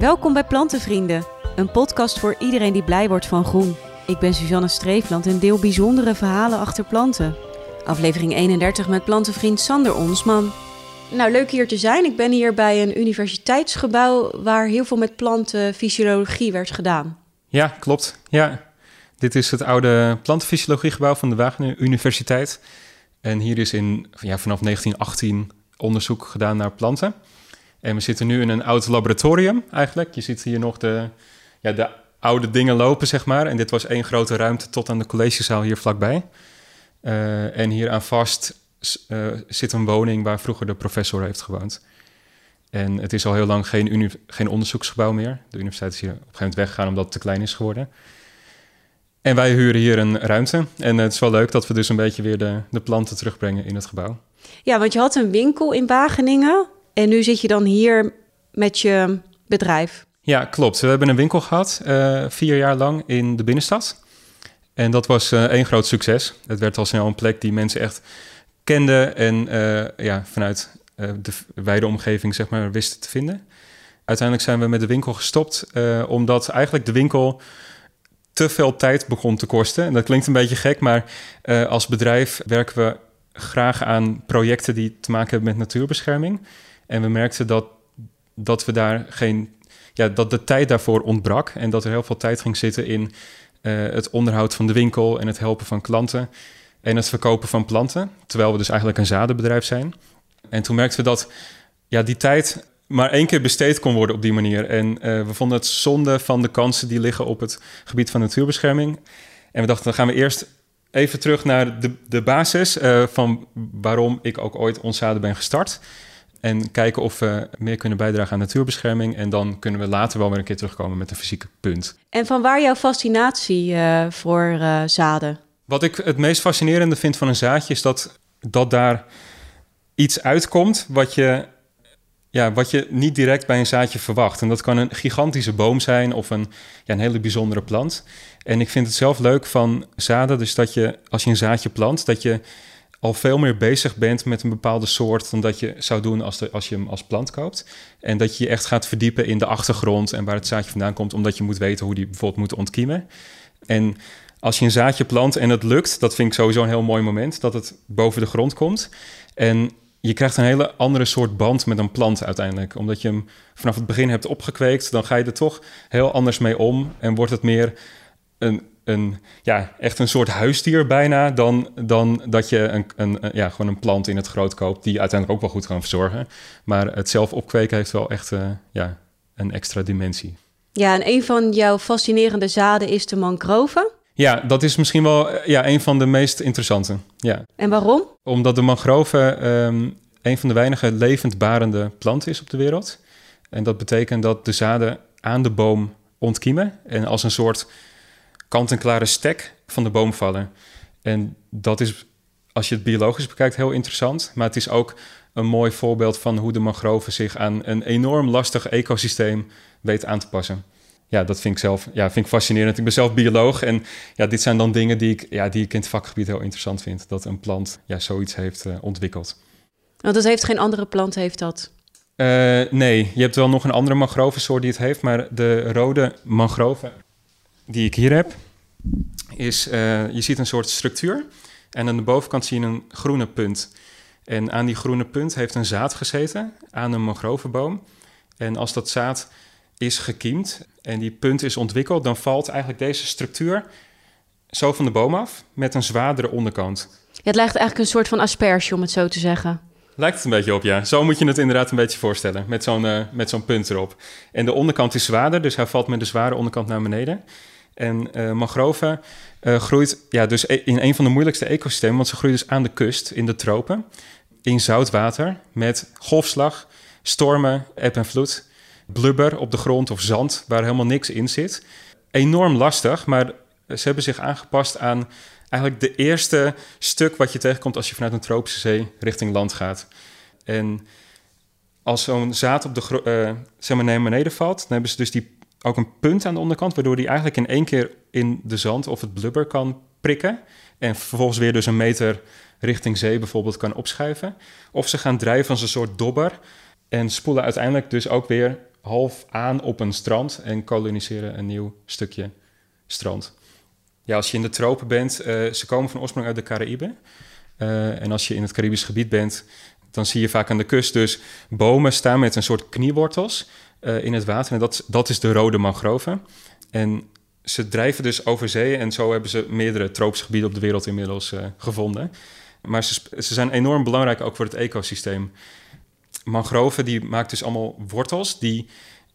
Welkom bij Plantenvrienden, een podcast voor iedereen die blij wordt van groen. Ik ben Suzanne Streefland en deel bijzondere verhalen achter planten. Aflevering 31 met plantenvriend Sander Onsman. Nou, leuk hier te zijn. Ik ben hier bij een universiteitsgebouw waar heel veel met plantenfysiologie werd gedaan. Ja, klopt. Ja. Dit is het oude plantenfysiologiegebouw van de Wageningen Universiteit. En hier is in, ja, vanaf 1918 onderzoek gedaan naar planten. En we zitten nu in een oud laboratorium eigenlijk. Je ziet hier nog de, ja, de oude dingen lopen, zeg maar. En dit was één grote ruimte tot aan de collegezaal hier vlakbij. Uh, en hier aan vast uh, zit een woning waar vroeger de professor heeft gewoond. En het is al heel lang geen, geen onderzoeksgebouw meer. De universiteit is hier op een gegeven moment weggegaan omdat het te klein is geworden. En wij huren hier een ruimte. En het is wel leuk dat we dus een beetje weer de, de planten terugbrengen in het gebouw. Ja, want je had een winkel in Wageningen. En nu zit je dan hier met je bedrijf. Ja, klopt. We hebben een winkel gehad, uh, vier jaar lang in de binnenstad. En dat was uh, één groot succes. Het werd al snel een plek die mensen echt kenden en uh, ja, vanuit de wijde omgeving zeg maar wisten te vinden. Uiteindelijk zijn we met de winkel gestopt, omdat eigenlijk de winkel te veel tijd begon te kosten. En dat klinkt een beetje gek, maar als bedrijf werken we graag aan projecten die te maken hebben met natuurbescherming. En we merkten dat, dat we daar geen. Ja, dat de tijd daarvoor ontbrak. En dat er heel veel tijd ging zitten in uh, het onderhoud van de winkel en het helpen van klanten. En het verkopen van planten. Terwijl we dus eigenlijk een zadenbedrijf zijn. En toen merkten we dat ja, die tijd maar één keer besteed kon worden op die manier. En uh, we vonden het zonde van de kansen die liggen op het gebied van natuurbescherming. En we dachten, dan gaan we eerst even terug naar de, de basis uh, van waarom ik ook ooit Onzaden ben gestart. En kijken of we meer kunnen bijdragen aan natuurbescherming. En dan kunnen we later wel weer een keer terugkomen met een fysieke punt. En van waar jouw fascinatie uh, voor uh, zaden? Wat ik het meest fascinerende vind van een zaadje is dat, dat daar iets uitkomt wat je, ja, wat je niet direct bij een zaadje verwacht. En dat kan een gigantische boom zijn of een, ja, een hele bijzondere plant. En ik vind het zelf leuk van zaden, dus dat je als je een zaadje plant, dat je al veel meer bezig bent met een bepaalde soort dan dat je zou doen als, de, als je hem als plant koopt. En dat je je echt gaat verdiepen in de achtergrond en waar het zaadje vandaan komt, omdat je moet weten hoe die bijvoorbeeld moet ontkiemen. En als je een zaadje plant en het lukt, dat vind ik sowieso een heel mooi moment, dat het boven de grond komt. En je krijgt een hele andere soort band met een plant uiteindelijk. Omdat je hem vanaf het begin hebt opgekweekt, dan ga je er toch heel anders mee om en wordt het meer een, een, ja, echt een soort huisdier bijna, dan, dan dat je een, een, ja, gewoon een plant in het groot koopt, die uiteindelijk ook wel goed kan verzorgen. Maar het zelf opkweken heeft wel echt uh, ja, een extra dimensie. Ja, en een van jouw fascinerende zaden is de mangrove. Ja, dat is misschien wel eh, ja, een van de meest interessante. Ja. En waarom? Omdat de mangrove um, een van de weinige levendbarende planten is op de wereld. En dat betekent dat de zaden aan de boom ontkiemen en als een soort kant-en-klare stek van de boom vallen. En dat is, als je het biologisch bekijkt, heel interessant. Maar het is ook een mooi voorbeeld van hoe de mangrove zich aan een enorm lastig ecosysteem weet aan te passen. Ja, dat vind ik zelf ja, vind ik fascinerend. Ik ben zelf bioloog en ja, dit zijn dan dingen die ik, ja, die ik in het vakgebied heel interessant vind. Dat een plant ja, zoiets heeft uh, ontwikkeld. Want dat heeft geen andere plant heeft dat? Uh, nee, je hebt wel nog een andere mangrovensoort die het heeft, maar de rode mangrove die ik hier heb, is, uh, je ziet een soort structuur. En aan de bovenkant zie je een groene punt. En aan die groene punt heeft een zaad gezeten aan een mangroveboom. En als dat zaad is gekiemd en die punt is ontwikkeld, dan valt eigenlijk deze structuur zo van de boom af met een zwaardere onderkant. Ja, het lijkt eigenlijk een soort van asperge, om het zo te zeggen. Lijkt het een beetje op, ja. Zo moet je het inderdaad een beetje voorstellen, met zo'n uh, met zo'n punt erop. En de onderkant is zwaarder, dus hij valt met de zware onderkant naar beneden. En uh, mangrove uh, groeit ja, dus e-, in een van de moeilijkste ecosystemen, want ze groeit dus aan de kust, in de tropen, in zout water, met golfslag, stormen, eb en vloed, blubber op de grond of zand, waar helemaal niks in zit. Enorm lastig, maar ze hebben zich aangepast aan eigenlijk de eerste stuk wat je tegenkomt als je vanuit een tropische zee richting land gaat. En als zo'n zaad op de uh, zeg maar naar beneden valt, dan hebben ze dus die ook een punt aan de onderkant, waardoor die eigenlijk in één keer in de zand of het blubber kan prikken. En vervolgens weer dus een meter richting zee bijvoorbeeld kan opschuiven. Of ze gaan drijven als een soort dobber en spoelen uiteindelijk dus ook weer half aan op een strand en koloniseren een nieuw stukje strand. Ja, als je in de tropen bent, uh, ze komen van oorsprong uit de Caraïben. Uh, en als je in het Caribisch gebied bent, dan zie je vaak aan de kust dus bomen staan met een soort kniewortels uh, in het water. En dat, dat is de rode mangrove. En ze drijven dus over zee en zo hebben ze meerdere tropische gebieden op de wereld inmiddels gevonden. Maar ze, ze zijn enorm belangrijk ook voor het ecosysteem. Mangroven die maakt dus allemaal wortels die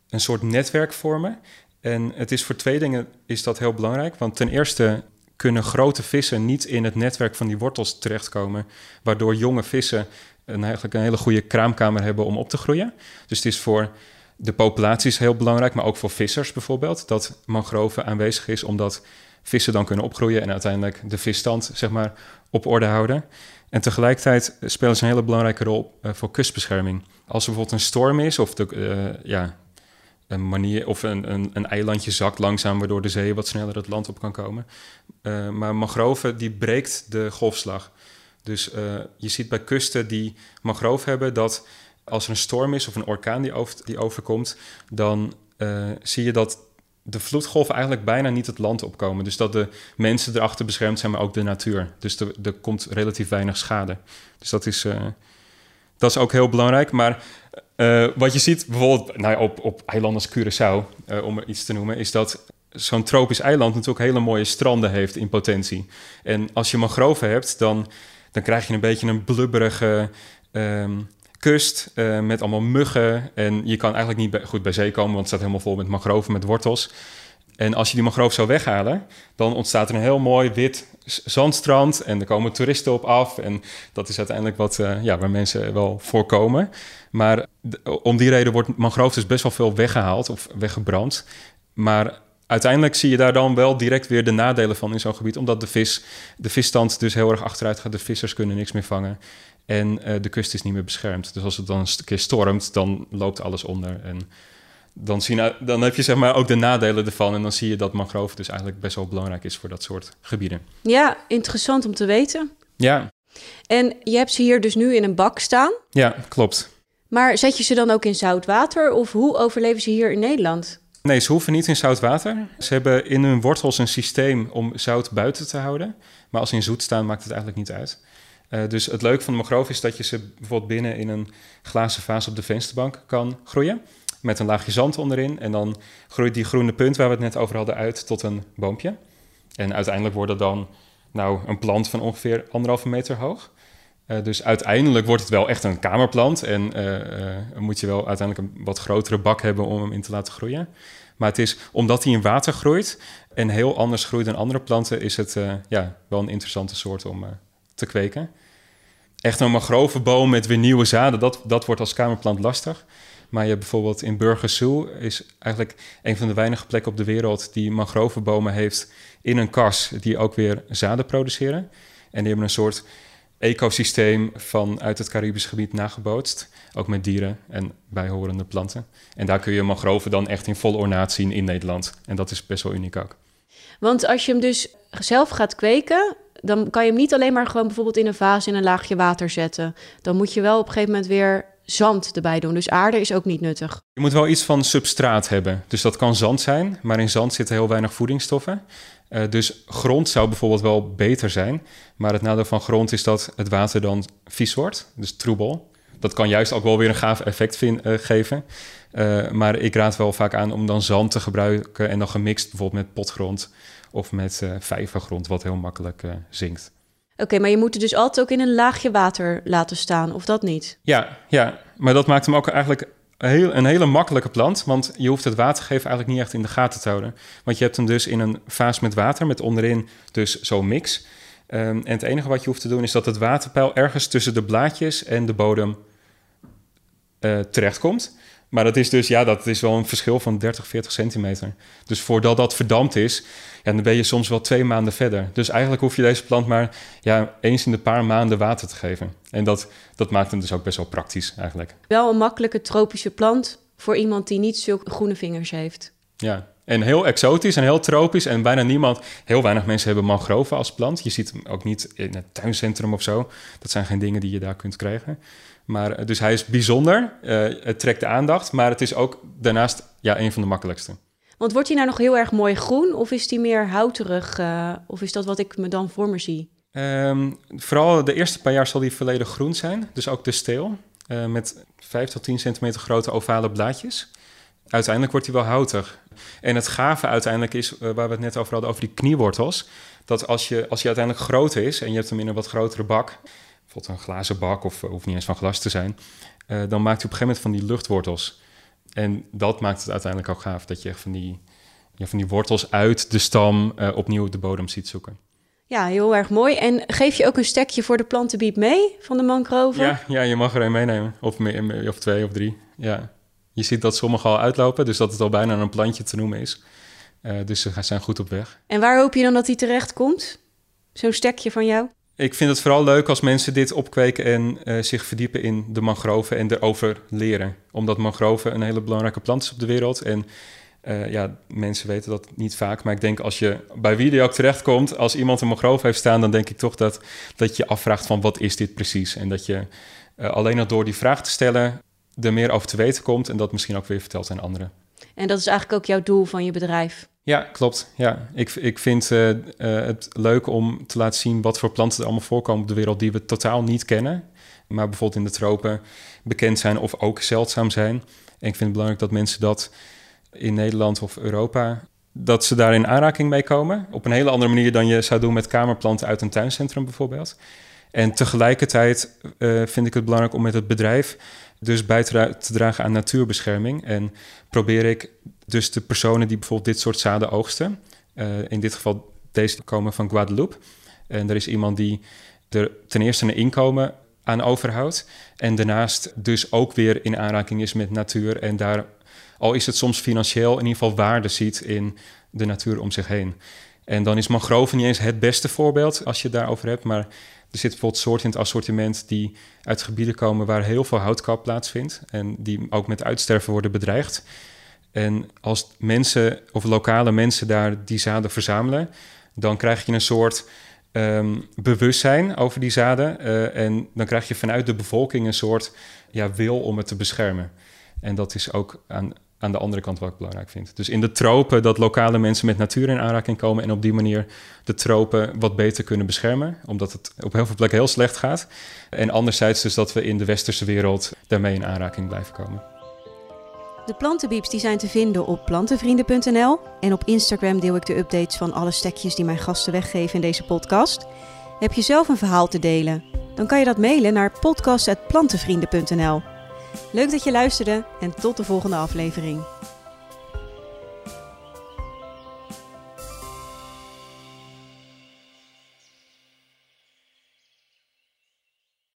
een soort netwerk vormen. En het is voor twee dingen is dat heel belangrijk. Want ten eerste kunnen grote vissen niet in het netwerk van die wortels terechtkomen, waardoor jonge vissen een, eigenlijk een hele goede kraamkamer hebben om op te groeien. Dus het is voor de populaties heel belangrijk, maar ook voor vissers bijvoorbeeld, dat mangroven aanwezig is, omdat vissen dan kunnen opgroeien en uiteindelijk de visstand zeg maar, op orde houden. En tegelijkertijd spelen ze een hele belangrijke rol uh, voor kustbescherming. Als er bijvoorbeeld een storm is of de, uh, ja, een manier of een, een, eilandje zakt langzaam, waardoor de zee wat sneller het land op kan komen. Uh, maar mangrove die breekt de golfslag. Dus je ziet bij kusten die mangrove hebben dat als er een storm is of een orkaan die, over, die overkomt, dan zie je dat de vloedgolven eigenlijk bijna niet het land opkomen. Dus dat de mensen erachter beschermd zijn, maar ook de natuur. Dus er, komt relatief weinig schade. Dus dat is, uh, dat is ook heel belangrijk. Maar wat je ziet bijvoorbeeld nou op, op eilanden als Curaçao, om er iets te noemen, is dat zo'n tropisch eiland natuurlijk hele mooie stranden heeft in potentie. En als je mangroven hebt, dan, dan krijg je een beetje een blubberige... Um, kust uh, met allemaal muggen. En je kan eigenlijk niet goed bij zee komen, want het staat helemaal vol met mangroven, met wortels. En als je die mangrove zou weghalen, dan ontstaat er een heel mooi wit zandstrand. En er komen toeristen op af. En dat is uiteindelijk wat, uh, ja, waar mensen wel voorkomen. Maar om die reden wordt mangrove dus best wel veel weggehaald of weggebrand. Maar uiteindelijk zie je daar dan wel direct weer de nadelen van in zo'n gebied. Omdat de, vis, de visstand dus heel erg achteruit gaat. De vissers kunnen niks meer vangen. En uh, de kust is niet meer beschermd. Dus als het dan een keer stormt, dan loopt alles onder. En dan, zie je, dan heb je zeg maar ook de nadelen ervan. En dan zie je dat mangrove dus eigenlijk best wel belangrijk is voor dat soort gebieden. Ja, interessant om te weten. Ja. En je hebt ze hier dus nu in een bak staan. Ja, klopt. Maar zet je ze dan ook in zout water? Of hoe overleven ze hier in Nederland? Nee, ze hoeven niet in zout water. Ze hebben in hun wortels een systeem om zout buiten te houden. Maar als ze in zoet staan, maakt het eigenlijk niet uit. Uh, dus het leuke van de mangrove is dat je ze bijvoorbeeld binnen in een glazen vaas op de vensterbank kan groeien. Met een laagje zand onderin. En dan groeit die groene punt waar we het net over hadden uit tot een boompje. En uiteindelijk wordt dan nou, een plant van ongeveer anderhalve meter hoog. Uh, dus uiteindelijk wordt het wel echt een kamerplant. En uh, moet je wel uiteindelijk een wat grotere bak hebben om hem in te laten groeien. Maar het is, omdat hij in water groeit en heel anders groeit dan andere planten, is het ja, wel een interessante soort om te kweken. Echt een mangrovenboom met weer nieuwe zaden, dat, dat wordt als kamerplant lastig. Maar je hebt bijvoorbeeld in Burgersoe is eigenlijk een van de weinige plekken op de wereld die mangrovenbomen heeft in een kas die ook weer zaden produceren. En die hebben een soort ecosysteem vanuit het Caribisch gebied nagebootst. Ook met dieren en bijhorende planten. En daar kun je mangroven dan echt in volle ornaat zien in Nederland. En dat is best wel uniek ook. Want als je hem dus zelf gaat kweken, dan kan je hem niet alleen maar gewoon bijvoorbeeld in een vaas in een laagje water zetten. Dan moet je wel op een gegeven moment weer zand erbij doen. Dus aarde is ook niet nuttig. Je moet wel iets van substraat hebben. Dus dat kan zand zijn, maar in zand zitten heel weinig voedingsstoffen. Uh, dus grond zou bijvoorbeeld wel beter zijn. Maar het nadeel van grond is dat het water dan vies wordt, dus troebel. Dat kan juist ook wel weer een gaaf effect vind, uh, geven. Uh, maar ik raad wel vaak aan om dan zand te gebruiken en dan gemixt bijvoorbeeld met potgrond of met vijvergrond, wat heel makkelijk zinkt. Oké, okay, maar je moet het dus altijd ook in een laagje water laten staan, of dat niet? Ja, ja. maar dat maakt hem ook eigenlijk heel, een hele makkelijke plant. Want je hoeft het watergeven eigenlijk niet echt in de gaten te houden. Want je hebt hem dus in een vaas met water, met onderin dus zo'n mix. Um, en het enige wat je hoeft te doen is dat het waterpeil ergens tussen de blaadjes en de bodem uh, terechtkomt. Maar dat is dus, ja, dat is wel een verschil van 30, 40 centimeter. Dus voordat dat verdampt is, ja, dan ben je soms wel twee maanden verder. Dus eigenlijk hoef je deze plant maar ja, eens in de paar maanden water te geven. En dat, dat maakt hem dus ook best wel praktisch eigenlijk. Wel een makkelijke tropische plant voor iemand die niet zulke groene vingers heeft. Ja, En heel exotisch en heel tropisch. En bijna niemand, heel weinig mensen hebben mangroven als plant. Je ziet hem ook niet in het tuincentrum of zo. Dat zijn geen dingen die je daar kunt krijgen. Maar, eh, dus hij is bijzonder. Uh, het trekt de aandacht. Maar het is ook daarnaast ja, een van de makkelijkste. Want wordt hij nou nog heel erg mooi groen? Of is hij meer houterig? Uh, of is dat wat ik me dan voor me zie? Um, vooral de eerste paar jaar zal hij volledig groen zijn. Dus ook de steel. Uh, met 5 tot 10 centimeter grote ovale blaadjes. Uiteindelijk wordt hij wel houtig. En het gave uiteindelijk is, uh, waar we het net over hadden, over die kniewortels. Dat als je, als je uiteindelijk groot is en je hebt hem in een wat grotere bak, bijvoorbeeld een glazen bak of hoeft niet eens van glas te zijn, uh, dan maakt hij op een gegeven moment van die luchtwortels. En dat maakt het uiteindelijk ook gaaf, dat je echt van die, ja, van die wortels uit de stam opnieuw de bodem ziet zoeken. Ja, heel erg mooi. En geef je ook een stekje voor de plantenbiep mee van de mangrove? Ja, ja je mag er een meenemen. Of, mee, of twee of drie. Ja. Je ziet dat sommige al uitlopen, dus dat het al bijna een plantje te noemen is. Uh, dus ze zijn goed op weg. En waar hoop je dan dat hij terecht komt? Zo'n stekje van jou? Ik vind het vooral leuk als mensen dit opkweken en uh, zich verdiepen in de mangroven en erover leren. Omdat mangroven een hele belangrijke plant is op de wereld. En uh, ja, mensen weten dat niet vaak. Maar ik denk als je bij wie die ook terechtkomt, als iemand een mangrove heeft staan, dan denk ik toch dat, dat je afvraagt van wat is dit precies? En dat je uh, alleen al door die vraag te stellen er meer over te weten komt en dat misschien ook weer vertelt aan anderen. En dat is eigenlijk ook jouw doel van je bedrijf? Ja, klopt. Ja, ik, ik vind uh, uh, het leuk om te laten zien wat voor planten er allemaal voorkomen op de wereld die we totaal niet kennen. Maar bijvoorbeeld in de tropen bekend zijn of ook zeldzaam zijn. En ik vind het belangrijk dat mensen dat in Nederland of Europa, dat ze daar in aanraking mee komen. Op een hele andere manier dan je zou doen met kamerplanten uit een tuincentrum bijvoorbeeld. En tegelijkertijd uh, vind ik het belangrijk om met het bedrijf dus bij te, dragen aan natuurbescherming. En probeer ik dus de personen die bijvoorbeeld dit soort zaden oogsten, uh, in dit geval deze komen van Guadeloupe. En er is iemand die er ten eerste een inkomen aan overhoudt. En daarnaast dus ook weer in aanraking is met natuur en daar al is het soms financieel, in ieder geval waarde ziet in de natuur om zich heen. En dan is mangrove niet eens het beste voorbeeld als je het daarover hebt, maar er zit bijvoorbeeld soorten in het assortiment die uit gebieden komen waar heel veel houtkap plaatsvindt en die ook met uitsterven worden bedreigd. En als mensen of lokale mensen daar die zaden verzamelen, dan krijg je een soort um, bewustzijn over die zaden. Uh, en dan krijg je vanuit de bevolking een soort ja, wil om het te beschermen. En dat is ook aan, aan de andere kant wat ik belangrijk vind. Dus in de tropen dat lokale mensen met natuur in aanraking komen en op die manier de tropen wat beter kunnen beschermen, omdat het op heel veel plekken heel slecht gaat. En anderzijds dus dat we in de westerse wereld daarmee in aanraking blijven komen. De plantenbieps die zijn te vinden op plantenvrienden.nl en op Instagram deel ik de updates van alle stekjes die mijn gasten weggeven in deze podcast. Heb je zelf een verhaal te delen? Dan kan je dat mailen naar podcast.plantenvrienden.nl. Leuk dat je luisterde en tot de volgende aflevering.